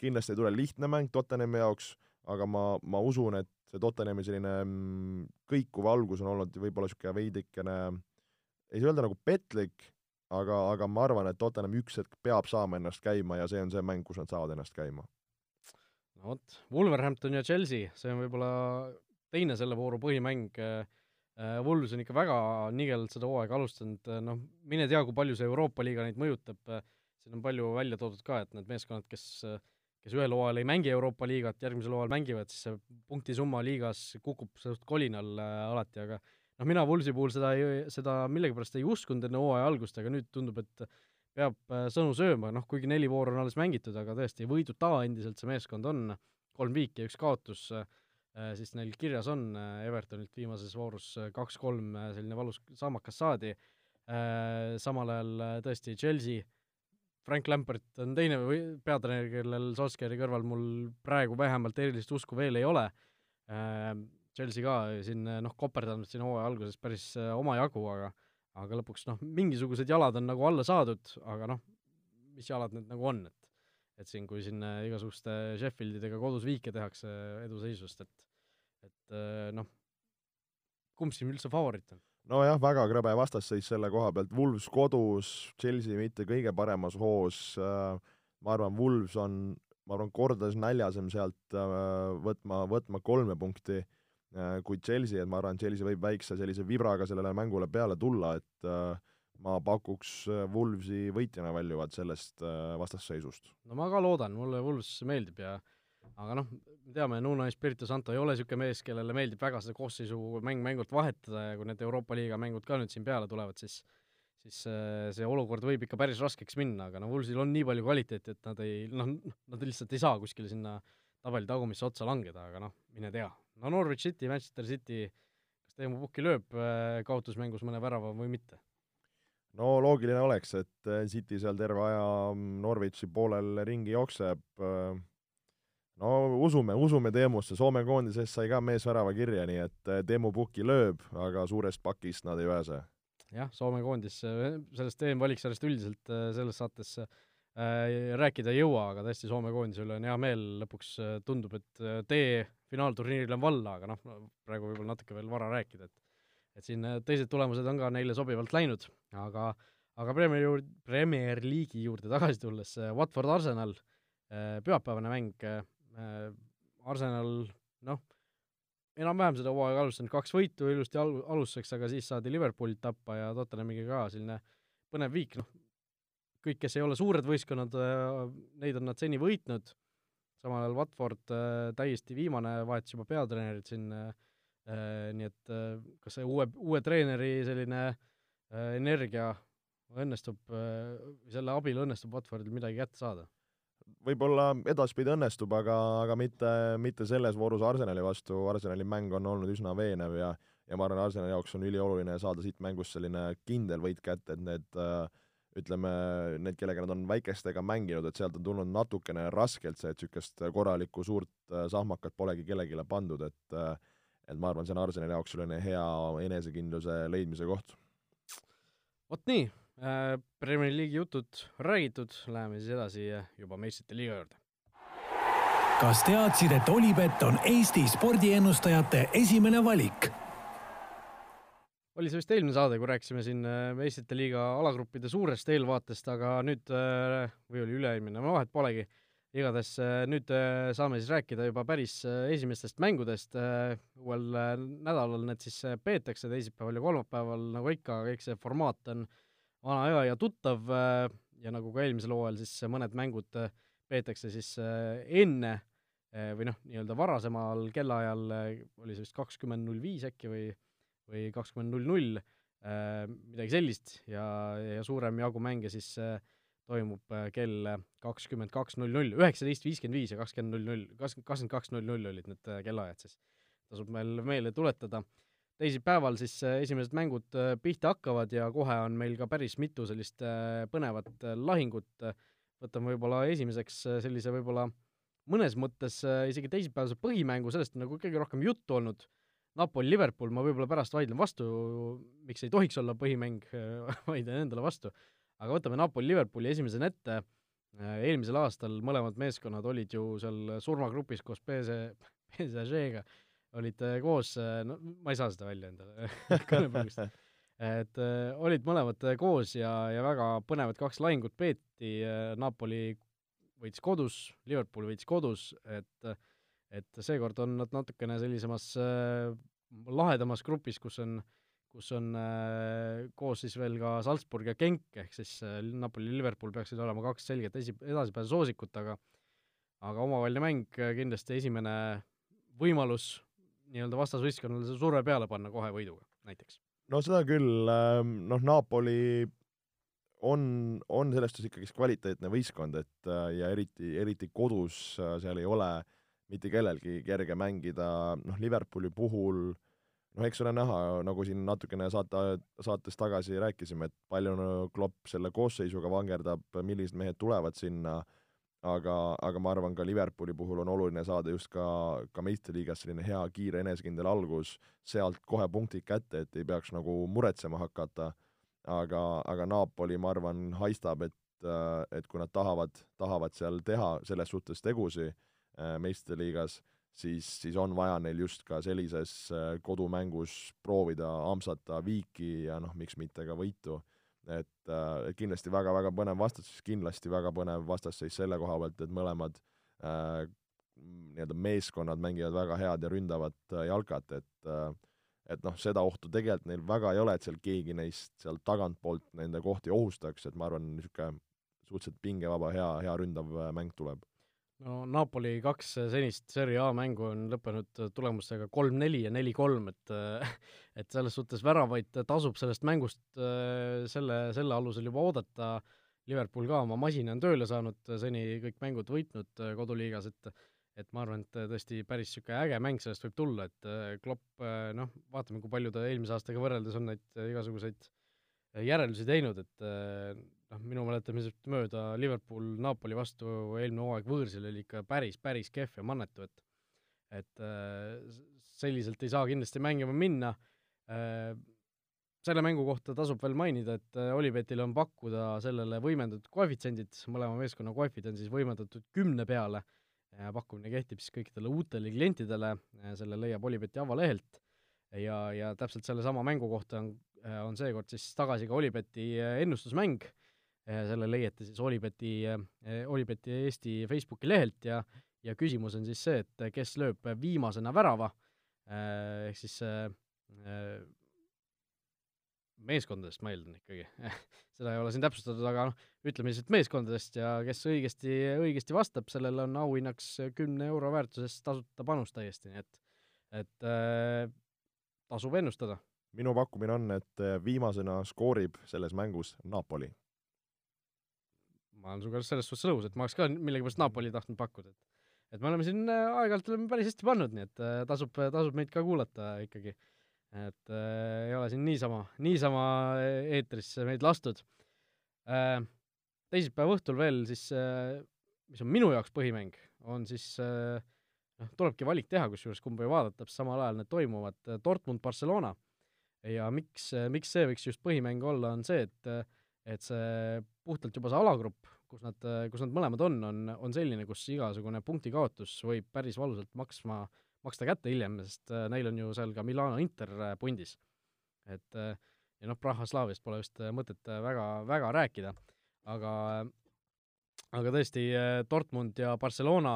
kindlasti ei tule lihtne mäng Tottenhami jaoks, aga ma, ma usun, et see Tottenhami selline mm, kõikuv algus on olnud võib-olla niisugune veidikene äh, ei saa öelda nagu petlik, aga, aga ma arvan, et Tottenham üks hetk peab saama ennast käima ja see on see mäng, kus nad saavad ennast käima. no vot, Wolverhampton ja Chelsea, see on võib-olla teine selle vooru põhimäng, äh, Wolves on ikka väga nigelt seda hooaega alustanud, äh, noh, mine tea, kui palju see Euroopa liiga neid mõjutab, äh, siin on palju välja toodud ka, et need meeskonnad, kes kes ühel hooajal ei mängi Euroopa liigat, järgmisel hooajal mängivad, siis see punktisumma liigas kukub suht kolinal alati, aga noh, mina Woolsi puhul seda ei, seda millegipärast ei uskunud enne hooaja algust, aga nüüd tundub, et peab äh, sõnu sööma, noh kuigi neli vooru on alles mängitud, aga tõesti, võiduta endiselt see meeskond on, kolm viiki ja üks kaotus, äh, siis neil kirjas on äh, Evertonilt viimases voorus kaks-kolm selline valus saamakas saadi, samal ajal tõesti Chelsea, Frank Lampert on teine või peatreener, kellel Solskjaeri kõrval mul praegu vähemalt erilist usku veel ei ole, Chelsea ka siin noh, koperdanud siin hooaja alguses päris äh, omajagu, aga aga lõpuks noh, mingisugused jalad on nagu alla saadud, aga noh, mis jalad need nagu on, et et siin, kui siin äh, igasuguste Sheffieldidega kodus viike tehakse eduseisust, et et äh, noh, kumb siin üldse favoriit on? nojah, väga krõbe vastasseis selle koha pealt, Wolves kodus, Chelsea mitte kõige paremas hoos, ma arvan, Wolves on, ma arvan, kordades näljasem sealt võtma, võtma kolme punkti Äh, kui Chelsea, et ma arvan, Chelsea võib väikse sellise vibraga sellele mängule peale tulla, et äh, ma pakuks äh, Wolvesi võitjana väljuvad sellest vastasseisust. no ma ka loodan, mulle Wolves meeldib ja aga noh, me teame, Nuno Espirito Santo ei ole niisugune mees, kellele meeldib väga seda koosseisu mäng mängult vahetada ja kui need Euroopa liiga mängud ka nüüd siin peale tulevad, siis siis see olukord võib ikka päris raskeks minna, aga no Wolvesil on nii palju kvaliteeti, et nad ei noh, nad lihtsalt ei saa kuskile sinna tabeli tagumisse otsa langeda, aga noh, mine tea, no Norwich City, Manchester City, kas Teemu Pukki lööb äh, kaotusmängus mõne värava või mitte? no loogiline oleks, et äh, City seal terve aja mm, Norwichi poolel ringi jookseb, äh, no usume, usume Teemusse, Soome koondises sai ka mees värava kirja, nii et Teemu Pukki lööb, aga suurest pakist nad ei pääse. jah, Soome koondis, sellest EM-valiksarjast üldiselt selles saates äh, rääkida ei jõua, aga tõesti Soome koondise üle on hea meel, lõpuks tundub, et tee finaalturniiril on valla, aga noh, praegu võib-olla natuke veel vara rääkida, et et siin äh, teised tulemused on ka neile sobivalt läinud, aga aga Premier juurde, Premier League'i juurde tagasi tulles, äh, Watford Arsenal, äh, pühapäevane mäng, Arsenal noh, enam-vähem seda hooaega alustanud, kaks võitu ilusti al-, alustuseks, aga siis saadi Liverpoolit tappa ja Tottenhamiga ka selline põnev viik, noh, kõik, kes ei ole suured võistkonnad, neid on nad seni võitnud samal ajal Watford äh, täiesti viimane, vahetas juba peatreenerit siin äh, äh,, nii et äh, kas see uue, uue treeneri selline äh, energia õnnestub äh,, selle abil õnnestub Watfordil midagi kätte saada? võib-olla edaspidi õnnestub, aga, aga mitte, mitte selles voorus Arsenali vastu, Arsenali mäng on olnud üsna veenev ja ja ma arvan, Arsenali jaoks on ülioluline saada siit mängust selline kindel võit kätte, et need äh, ütleme, need, kellega nad on väikestega mänginud, et sealt on tulnud natukene raskelt see, et niisugust korralikku suurt äh, sahmakat polegi kellelegi pandud, et äh, et ma arvan, see on Arsenali jaoks selline hea enesekindluse leidmise koht. vot nii äh,, Premier League'i jutud räägitud, läheme siis edasi juba meistrite liiga juurde. kas teadsid, et Olipet on Eesti spordiennustajate esimene valik? Oli see vist eelmine saade, kui rääkisime siin äh, meistrite liiga alagruppide suurest eelvaatest, aga nüüd, äh, või oli üle-eelmine, no vahet polegi, igatahes äh, nüüd saame siis rääkida juba päris esimestest mängudest, uuel nädalal need siis peetakse, teisipäeval ja kolmapäeval, nagu ikka, kõik see formaat on vana hea ja tuttav ja nagu ka eelmisel hooajal, siis mõned mängud peetakse siis enne või noh, nii-öelda varasemal kellaajal, oli see vist kakskümmend null viis äkki või või kakskümmend null null, äh, midagi sellist, ja, ja suurem jagu mänge siis äh, toimub äh, kell kakskümmend kaks null null, üheksateist viiskümmend viis ja kakskümmend null null, kakskümmend kaks null null olid need kellaajad siis. tasub meil meelde tuletada. teisipäeval siis esimesed mängud pihta hakkavad ja kohe on meil ka päris mitu sellist põnevat lahingut, võtame võib-olla esimeseks sellise võib-olla mõnes mõttes isegi teisipäevase põhimängu, sellest on nagu kõige rohkem juttu olnud Napoli-Liverpool, ma võib-olla pärast vaidlen vastu, miks ei tohiks olla põhimäng, <laughs> vaidlen endale vastu, aga võtame Napoli-Liverpooli esimesena ette, eelmisel aastal mõlemad meeskonnad olid ju seal surmagrupis koos BC, PSG-ga, olid äh, koos, äh, no ma ei saa seda välja endale <laughs> kõnepõlvist et äh, olid mõlemad koos ja, ja väga põnevad kaks lahingut peeti, Napoli võitis kodus, Liverpool võitis kodus, et äh, et seekord on nad natukene sellisemas äh, lahedamas grupis, kus on, kus on äh, koos siis veel ka Salzburg ja Genk, ehk siis äh, Napoli ja Liverpool peaksid olema kaks selget esi-, edasipääsu soosikut, aga aga omavaheline mäng äh, kindlasti esimene võimalus nii-öelda vastasvõistkonnale surve peale panna kohe võiduga, näiteks. no seda küll, ähm, noh, Napoli on, on selles suhtes ikkagi kvaliteetne võistkond, et äh, ja eriti, eriti kodus seal ei ole äh, mitte kellelgi kerge mängida, noh, Liverpooli puhul noh, eks ole näha, nagu siin natukene saate, saates tagasi rääkisime, et palju Klopp selle koosseisuga vangerdab, millised mehed tulevad sinna, aga, aga ma arvan, ka Liverpooli puhul on oluline saada just ka, ka meistriliigas selline hea, kiire, enesekindel algus, sealt kohe punktid kätte, et ei peaks nagu muretsema hakata, aga, aga Napoli, ma arvan, haistab, et, et kui nad tahavad, tahavad seal teha selles suhtes tegusi, meistriliigas, siis, siis on vaja neil just ka sellises äh, kodumängus proovida ampsata viiki ja noh, miks mitte ka võitu. et, äh, kindlasti väga-väga põnev vastasseis, kindlasti väga põnev vastasseis selle koha pealt, et mõlemad äh, nii-öelda meeskonnad mängivad väga head ja ründavat äh, jalkat, et äh, et noh, seda ohtu tegelikult neil väga ei ole, et seal keegi neist sealt tagantpoolt nende kohti ohustaks, et ma arvan, niisugune suhteliselt pingevaba, hea, hea ründav mäng tuleb no Napoli kaks senist Serie A mängu on lõppenud tulemustega kolm-neli ja neli-kolm, et et selles suhtes väravaid tasub sellest mängust selle, selle alusel juba oodata, Liverpool ka oma masina on tööle saanud, seni kõik mängud võitnud koduliigas, et et ma arvan, et tõesti päris niisugune äge mäng sellest võib tulla, et Klopp noh, vaatame, kui palju ta eelmise aastaga võrreldes on neid igasuguseid järeldusi teinud, et noh, minu mäletamisest mööda Liverpool Napoli vastu eelmine hooaeg võõrsil oli ikka päris, päris kehv ja mannetu, et et äh, selliselt ei saa kindlasti mängima minna. Äh,, selle mängu kohta tasub veel mainida, et äh, Olipetil on pakkuda sellele võimendatud koefitsiendid, mõlema meeskonna koefid on siis võimendatud kümne peale, pakkumine kehtib siis kõikidele uutele klientidele, selle leiab Olipeti avalehelt. Ja, ja täpselt sellesama mängu kohta on, on seekord siis tagasi ka Olipeti ennustusmäng, selle leiate siis Olibeti, eh, Olibeti Eesti Facebooki lehelt ja ja küsimus on siis see, et kes lööb viimasena värava, eh, ehk siis meeskondadest ma eeldan ikkagi <laughs> seda ei ole siin täpsustatud, aga noh, ütleme siis, et meeskondadest ja kes õigesti, õigesti vastab, sellel on auhinnaks kümne euro väärtuses tasuta panus täiesti, nii et et äh, tasub ennustada. minu pakkumine on, et viimasena skoorib selles mängus Napoli ma olen sinuga selles suhtes nõus, et ma oleks ka millegipärast Napoli tahtnud pakkuda, et et me oleme siin äh, aeg-ajalt oleme päris hästi pannud, nii et äh, tasub, tasub meid ka kuulata ikkagi. et äh, ei ole siin niisama, niisama eetrisse meid lastud äh,. teisipäeva õhtul veel siis äh,, mis on minu jaoks põhimäng, on siis äh, noh, tulebki valik teha, kusjuures kumba ei vaadata, samal ajal need toimuvad, äh, Dortmund-Barcelona. ja miks, miks see võiks just põhimäng olla, on see, et et see puhtalt juba see alagrupp, kus nad, kus nad mõlemad on, on, on selline, kus igasugune punktikaotus võib päris valusalt maksma maksta kätte hiljem, sest äh, neil on ju seal ka Milano Inter äh, pundis. et äh, ja noh, Praha Slaaviast pole vist mõtet väga, väga rääkida, aga aga tõesti, Dortmund ja Barcelona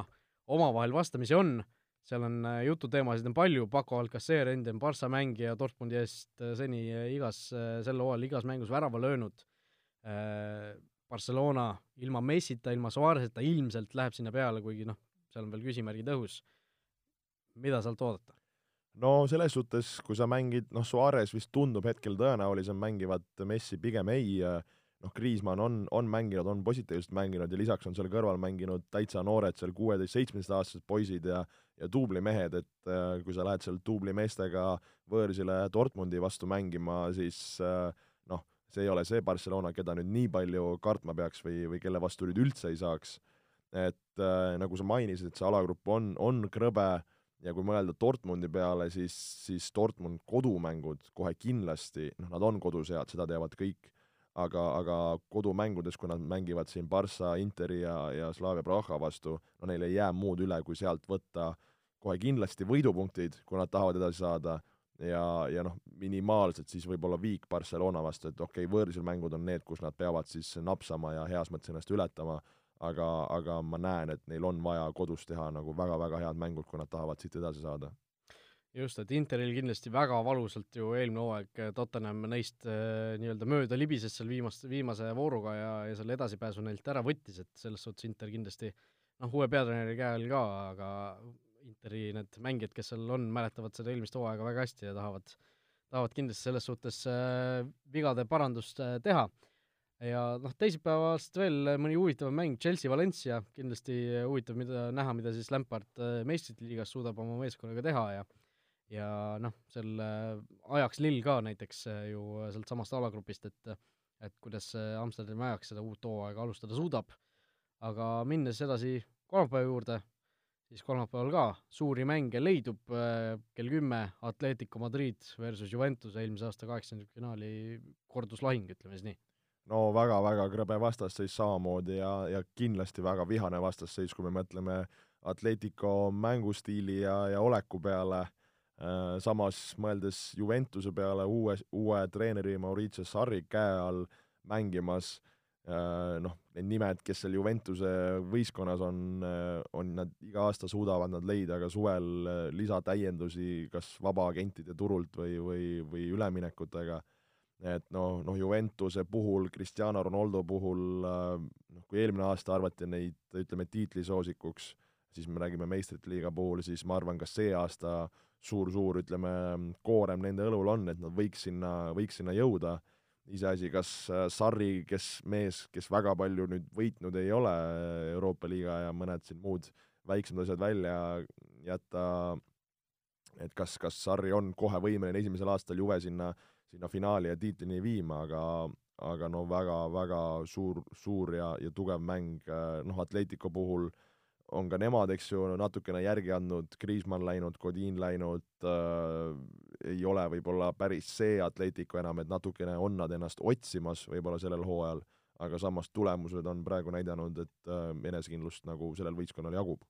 omavahel vastamisi on, seal on jututeemasid on palju, Paco Alcacer, endine Barca mängija, Dortmundi eest seni igas, sel hooajal igas mängus värava löönud, Barcelona ilma Messita, ilma Suarezeta ilmselt läheb sinna peale, kuigi noh, seal on veel küsimärgid õhus mida sealt oodata? no selles suhtes, kui sa mängid, noh, Suarez vist tundub hetkel tõenäolisem mängivat, Messi pigem ei, noh, Kriismann on, on mänginud, on positiivselt mänginud ja lisaks on seal kõrval mänginud täitsa noored seal kuueteist-seitsmeteistaastased poisid ja ja duublimehed, et äh, kui sa lähed seal duublimeestega võõrsile Dortmundi vastu mängima, siis äh, see ei ole see Barcelona, keda nüüd nii palju kartma peaks või, või kelle vastu nüüd üldse ei saaks. et äh, nagu sa mainisid, et see alagrupp on, on krõbe ja kui mõelda Dortmundi peale, siis, siis Dortmund kodumängud kohe kindlasti, noh, nad on kodus head, seda teavad kõik, aga, aga kodumängudes, kui nad mängivad siin Barca, Interi ja, ja Slavia Praha vastu, no neil ei jää muud üle, kui sealt võtta kohe kindlasti võidupunktid, kui nad tahavad edasi saada, ja, ja noh, minimaalselt siis võib-olla viik Barcelona vastu, et okei okay,, võõrsil mängud on need, kus nad peavad siis napsama ja heas mõttes ennast ületama, aga, aga ma näen, et neil on vaja kodus teha nagu väga-väga head mängud, kui nad tahavad siit edasi saada. just, et Interil kindlasti väga valusalt ju eelmine hooaeg Tottenham neist äh, nii-öelda mööda libises seal viimast, viimase vooruga ja, ja selle edasipääsu neilt ära võttis, et selles suhtes Inter kindlasti noh, uue peatreeneri käe all ka, aga Interi need mängijad, kes seal on, mäletavad seda eelmist hooaega väga hästi ja tahavad, tahavad kindlasti selles suhtes äh, vigade parandust äh, teha ja noh, teisipäevast veel mõni huvitavam mäng, Chelsea-Valencia, kindlasti huvitav, mida näha, mida siis Lampard äh, meistrite liigas suudab oma meeskonnaga teha ja ja noh, selle ajaks Lill ka näiteks äh, ju sealt samast alagrupist, et et kuidas Amsterdami ajaks seda uut hooaega alustada suudab. aga minnes edasi kolmapäeva juurde, siis kolmapäeval ka suuri mänge leidub, äh, kell kümme Atletico Madrid versus Juventus, eelmise aasta kaheksandikfinaali korduslahing, ütleme siis nii. No väga-väga krõbe vastasseis samamoodi ja, ja kindlasti väga vihane vastasseis, kui me mõtleme Atletico mängustiili ja, ja oleku peale. Äh,, samas mõeldes Juventuse peale uue, uue treeneri Mauricio Sarri käe all mängimas äh,, noh, need nimed, kes seal Juventuse võistkonnas on äh,, on nad, iga aasta suudavad nad leida ka suvel äh, lisatäiendusi kas vabaagentide turult või, või, või üleminekutega. Et noh, noh Juventuse puhul, Cristiano Ronaldo puhul äh, noh, kui eelmine aasta arvati neid, ütleme, tiitlisoosikuks, siis me räägime meistrite liiga puhul, siis ma arvan, ka see aasta suur-suur, ütleme, koorem nende õlul on, et nad võiks sinna, võiks sinna jõuda, iseasi, kas äh, Sarri, kes mees, kes väga palju nüüd võitnud ei ole, Euroopa liiga ja mõned siin muud väiksemad asjad välja jätta, et kas, kas Sarri on kohe võimeline esimesel aastal Juve sinna äh, sinna finaali ja tiitlini viima, aga aga no väga-väga suur, suur ja, ja tugev mäng, noh, Atletico puhul on ka nemad, eks ju, natukene järgi andnud, Kriismann läinud, Godin läinud äh,, ei ole võib-olla päris see Atletico enam, et natukene on nad ennast otsimas võib-olla sellel hooajal, aga samas tulemused on praegu näidanud, et äh, enesekindlust nagu sellel võistkonnal jagub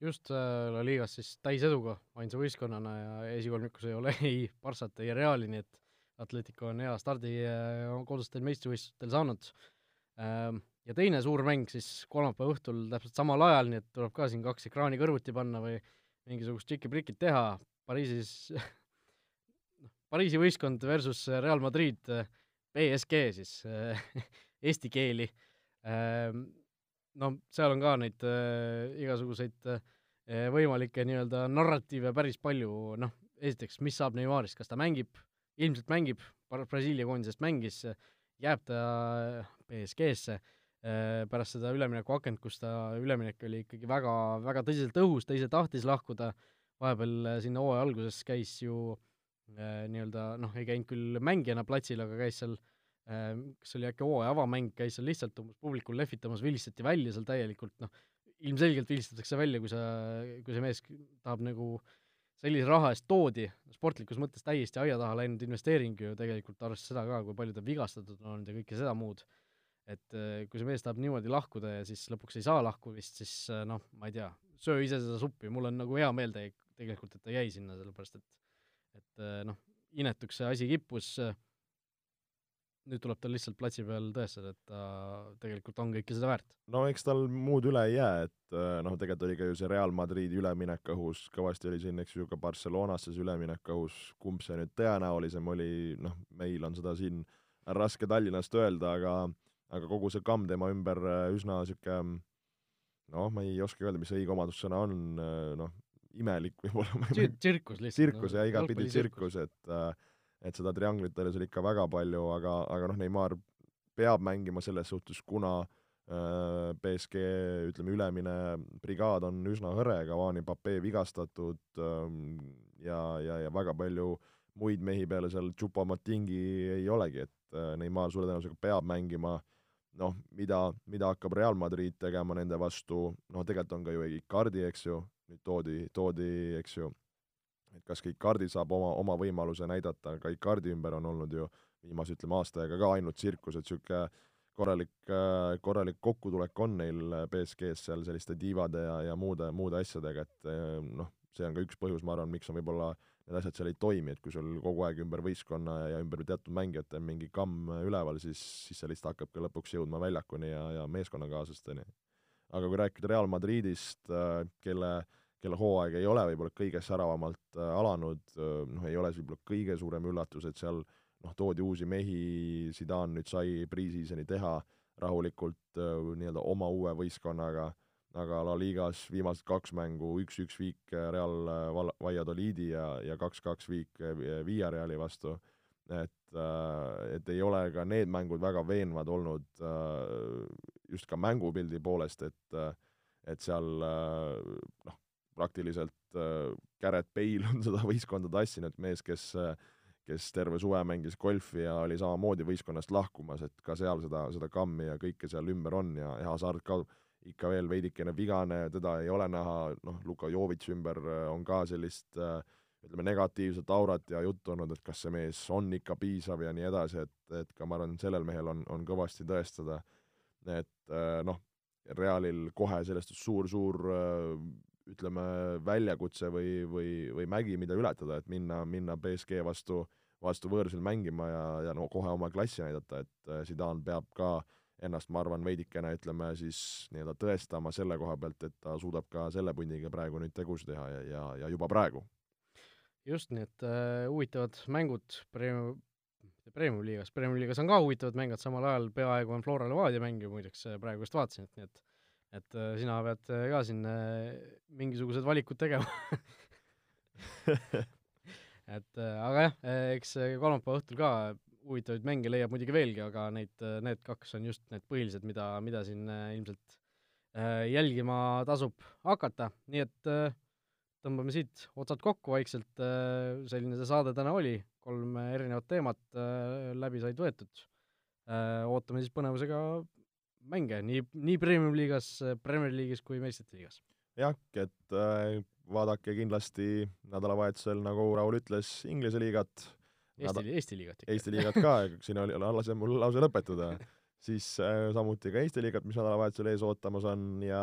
just äh, La Ligas siis täiseduga ainsa võistkonnana ja esikolmikus ei ole <laughs> ei Barssat, ei Reali, nii et Atletico on hea stardi äh, kodustel meistrivõistlustel saanud. Ähm, ja teine suur mäng siis kolmapäeva õhtul täpselt samal ajal, nii et tuleb ka siin kaks ekraani kõrvuti panna või mingisugust tšiki-prikit teha, Pariisis <laughs> noh, Pariisi võistkond versus Real Madrid, BSG siis <laughs> eesti keeli. Ähm, no seal on ka neid äh, igasuguseid võimalikke nii-öelda narratiive päris palju, noh, esiteks, mis saab Neymarist, kas ta mängib? Ilmselt mängib, Brasiilia koondisest mängis, jääb ta BSG-sse pärast seda üleminekuakent, kus ta üleminek oli ikkagi väga, väga tõsiselt õhus, ta ise tahtis lahkuda, vahepeal äh, sinna hooaja alguses käis ju nii-öelda noh, ei käinud küll mängijana platsil, aga käis seal kas oli äkki hooaja avamäng, käis seal lihtsalt umbes publikul lehvitamas, vilistati välja seal täielikult, noh, ilmselgelt vilistatakse välja, kui sa, kui see mees tahab nagu sellise raha eest toodi, sportlikus mõttes täiesti aia taha läinud investeering ju tegelikult, arvestades seda ka, kui palju ta vigastatud on olnud ja kõike seda muud, et eh, kui see mees tahab niimoodi lahkuda ja siis lõpuks ei saa lahkumist, siis eh, noh, ma ei tea, söö ise seda suppi, mul on nagu hea meel te-, tegelikult, et ta jäi sinna, sellepärast et et eh, noh, inetuks see asi kippus. Äh, nüüd tuleb tal lihtsalt platsi peal tõestada, et ta tegelikult on kõike seda väärt. no eks tal muud üle ei jää, et äh, noh, tegelikult oli ka ju see Real Madridi üleminek õhus, kõvasti oli siin, eks ju, ka Barcelonasse see üleminek õhus, kumb see nüüd tõenäolisem oli, noh, meil on seda siin raske Tallinnast öelda, aga aga kogu see kamm tema ümber äh, üsna niisugune noh, ma ei oska öelda, mis õige omadussõna on, äh, noh, imelik võib-olla. tsirkus lihtsalt. tsirkus no, jah, igatpidi tsirkus, et äh, et seda trianglit oli seal ikka väga palju, aga, aga noh, Neimar peab mängima selles suhtes, kuna äh, BSG ütleme, ülemine brigaad on üsna hõre, Cavani Pape vigastatud äh, ja, ja, ja väga palju muid mehi peale seal Chupomotingi ei olegi, et äh, Neimar suure tõenäosusega peab mängima noh, mida, mida hakkab Real Madrid tegema nende vastu, noh tegelikult on ka ju Icardi, eks ju, nüüd toodi, toodi, eks ju, et kas ka Icardi saab oma, oma võimaluse näidata, ka Icardi ümber on olnud ju viimase, ütleme, aasta aega ka ainult tsirkus, et niisugune korralik, korralik kokkutulek on neil BSG-s seal selliste diivade ja, ja muude, muude asjadega, et noh, see on ka üks põhjus, ma arvan, miks on võib-olla need asjad seal ei toimi, et kui sul kogu aeg ümber võistkonna ja ümber teatud mängijate on mingi kamm üleval, siis, siis see lihtsalt hakkab ka lõpuks jõudma väljakuni ja, ja meeskonnakaaslasteni. aga kui rääkida Real Madridist, kelle äh, kelle hooaeg ei ole võib-olla kõige säravamalt äh, alanud, äh, noh, ei ole see võib-olla kõige suurem üllatus, et seal noh, toodi uusi mehi, Zidane nüüd sai pre-season'i teha rahulikult nii-öelda oma uue võistkonnaga, aga La Ligas viimased kaks mängu, üks-üks viik Real Valladoliidi ja, ja kaks-kaks viik Villareali vastu, et, et ei ole ka need mängud väga veenvad olnud just ka mängupildi poolest, et et seal noh, praktiliselt äh, Garrett Bale on seda võistkonda tassinud, mees, kes äh, kes terve suve mängis golfi ja oli samamoodi võistkonnast lahkumas, et ka seal seda, seda kammi ja kõike seal ümber on ja, ja Hasart ka ikka veel veidikene vigane, teda ei ole näha, noh, Luka Jovitš ümber äh, on ka sellist ütleme, negatiivset aurat ja juttu olnud, et kas see mees on ikka piisav ja nii edasi, et, et ka ma arvan, sellel mehel on, on kõvasti tõestada, et noh, Realil kohe sellest suur-suur ütleme, väljakutse või, või, või mägi, mida ületada, et minna, minna BSG vastu, vastu võõrsil mängima ja, ja no kohe oma klassi näidata, et äh, Zidane peab ka ennast, ma arvan, veidikene ütleme siis nii-öelda tõestama selle koha pealt, et ta suudab ka selle pundiga praegu nüüd tegusid teha ja, ja, ja juba praegu. just, nii et äh, huvitavad mängud Premium, Premium liigas, Premium liigas on ka huvitavad mängud, samal ajal peaaegu on Flora Levadia mäng ju muideks, äh, praegu just vaatasin, et nii et et äh, sina pead äh, ka siin äh, mingisugused valikud tegema <laughs> <laughs> et aga jah, eks kolmapäeva õhtul ka huvitavaid mänge leiab muidugi veelgi, aga neid, need kaks on just need põhilised, mida, mida siin ilmselt jälgima tasub hakata, nii et tõmbame siit otsad kokku vaikselt, selline see saade täna oli, kolm erinevat teemat läbi said võetud. ootame siis põnevusega mänge nii, nii Premium-liigas, Premier League'is kui meistrite liigas. jah, et äh, vaadake kindlasti nädalavahetusel, nagu Raul ütles, Inglise liigat. Eesti Näda..., Eesti liigat ikka. Eesti liigat ka, siin oli, lase mul lause lõpetada siis äh, samuti ka Eesti liigat, mis nädalavahetusel ees ootamas on ja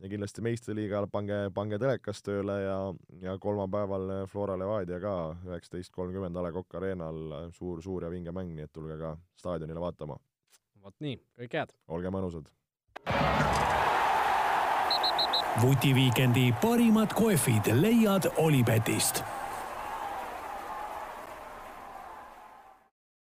ja kindlasti meistriliigal pange, pange telekas tööle ja, ja kolmapäeval Flora Levadia ka üheksateist kolmkümmend A Le Coq Arena'l suur, suur ja vinge mäng, nii et tulge ka staadionile vaatama vot nii, kõike head! olge mõnusad! vutiviikendi parimad kohvid leiad Olipetist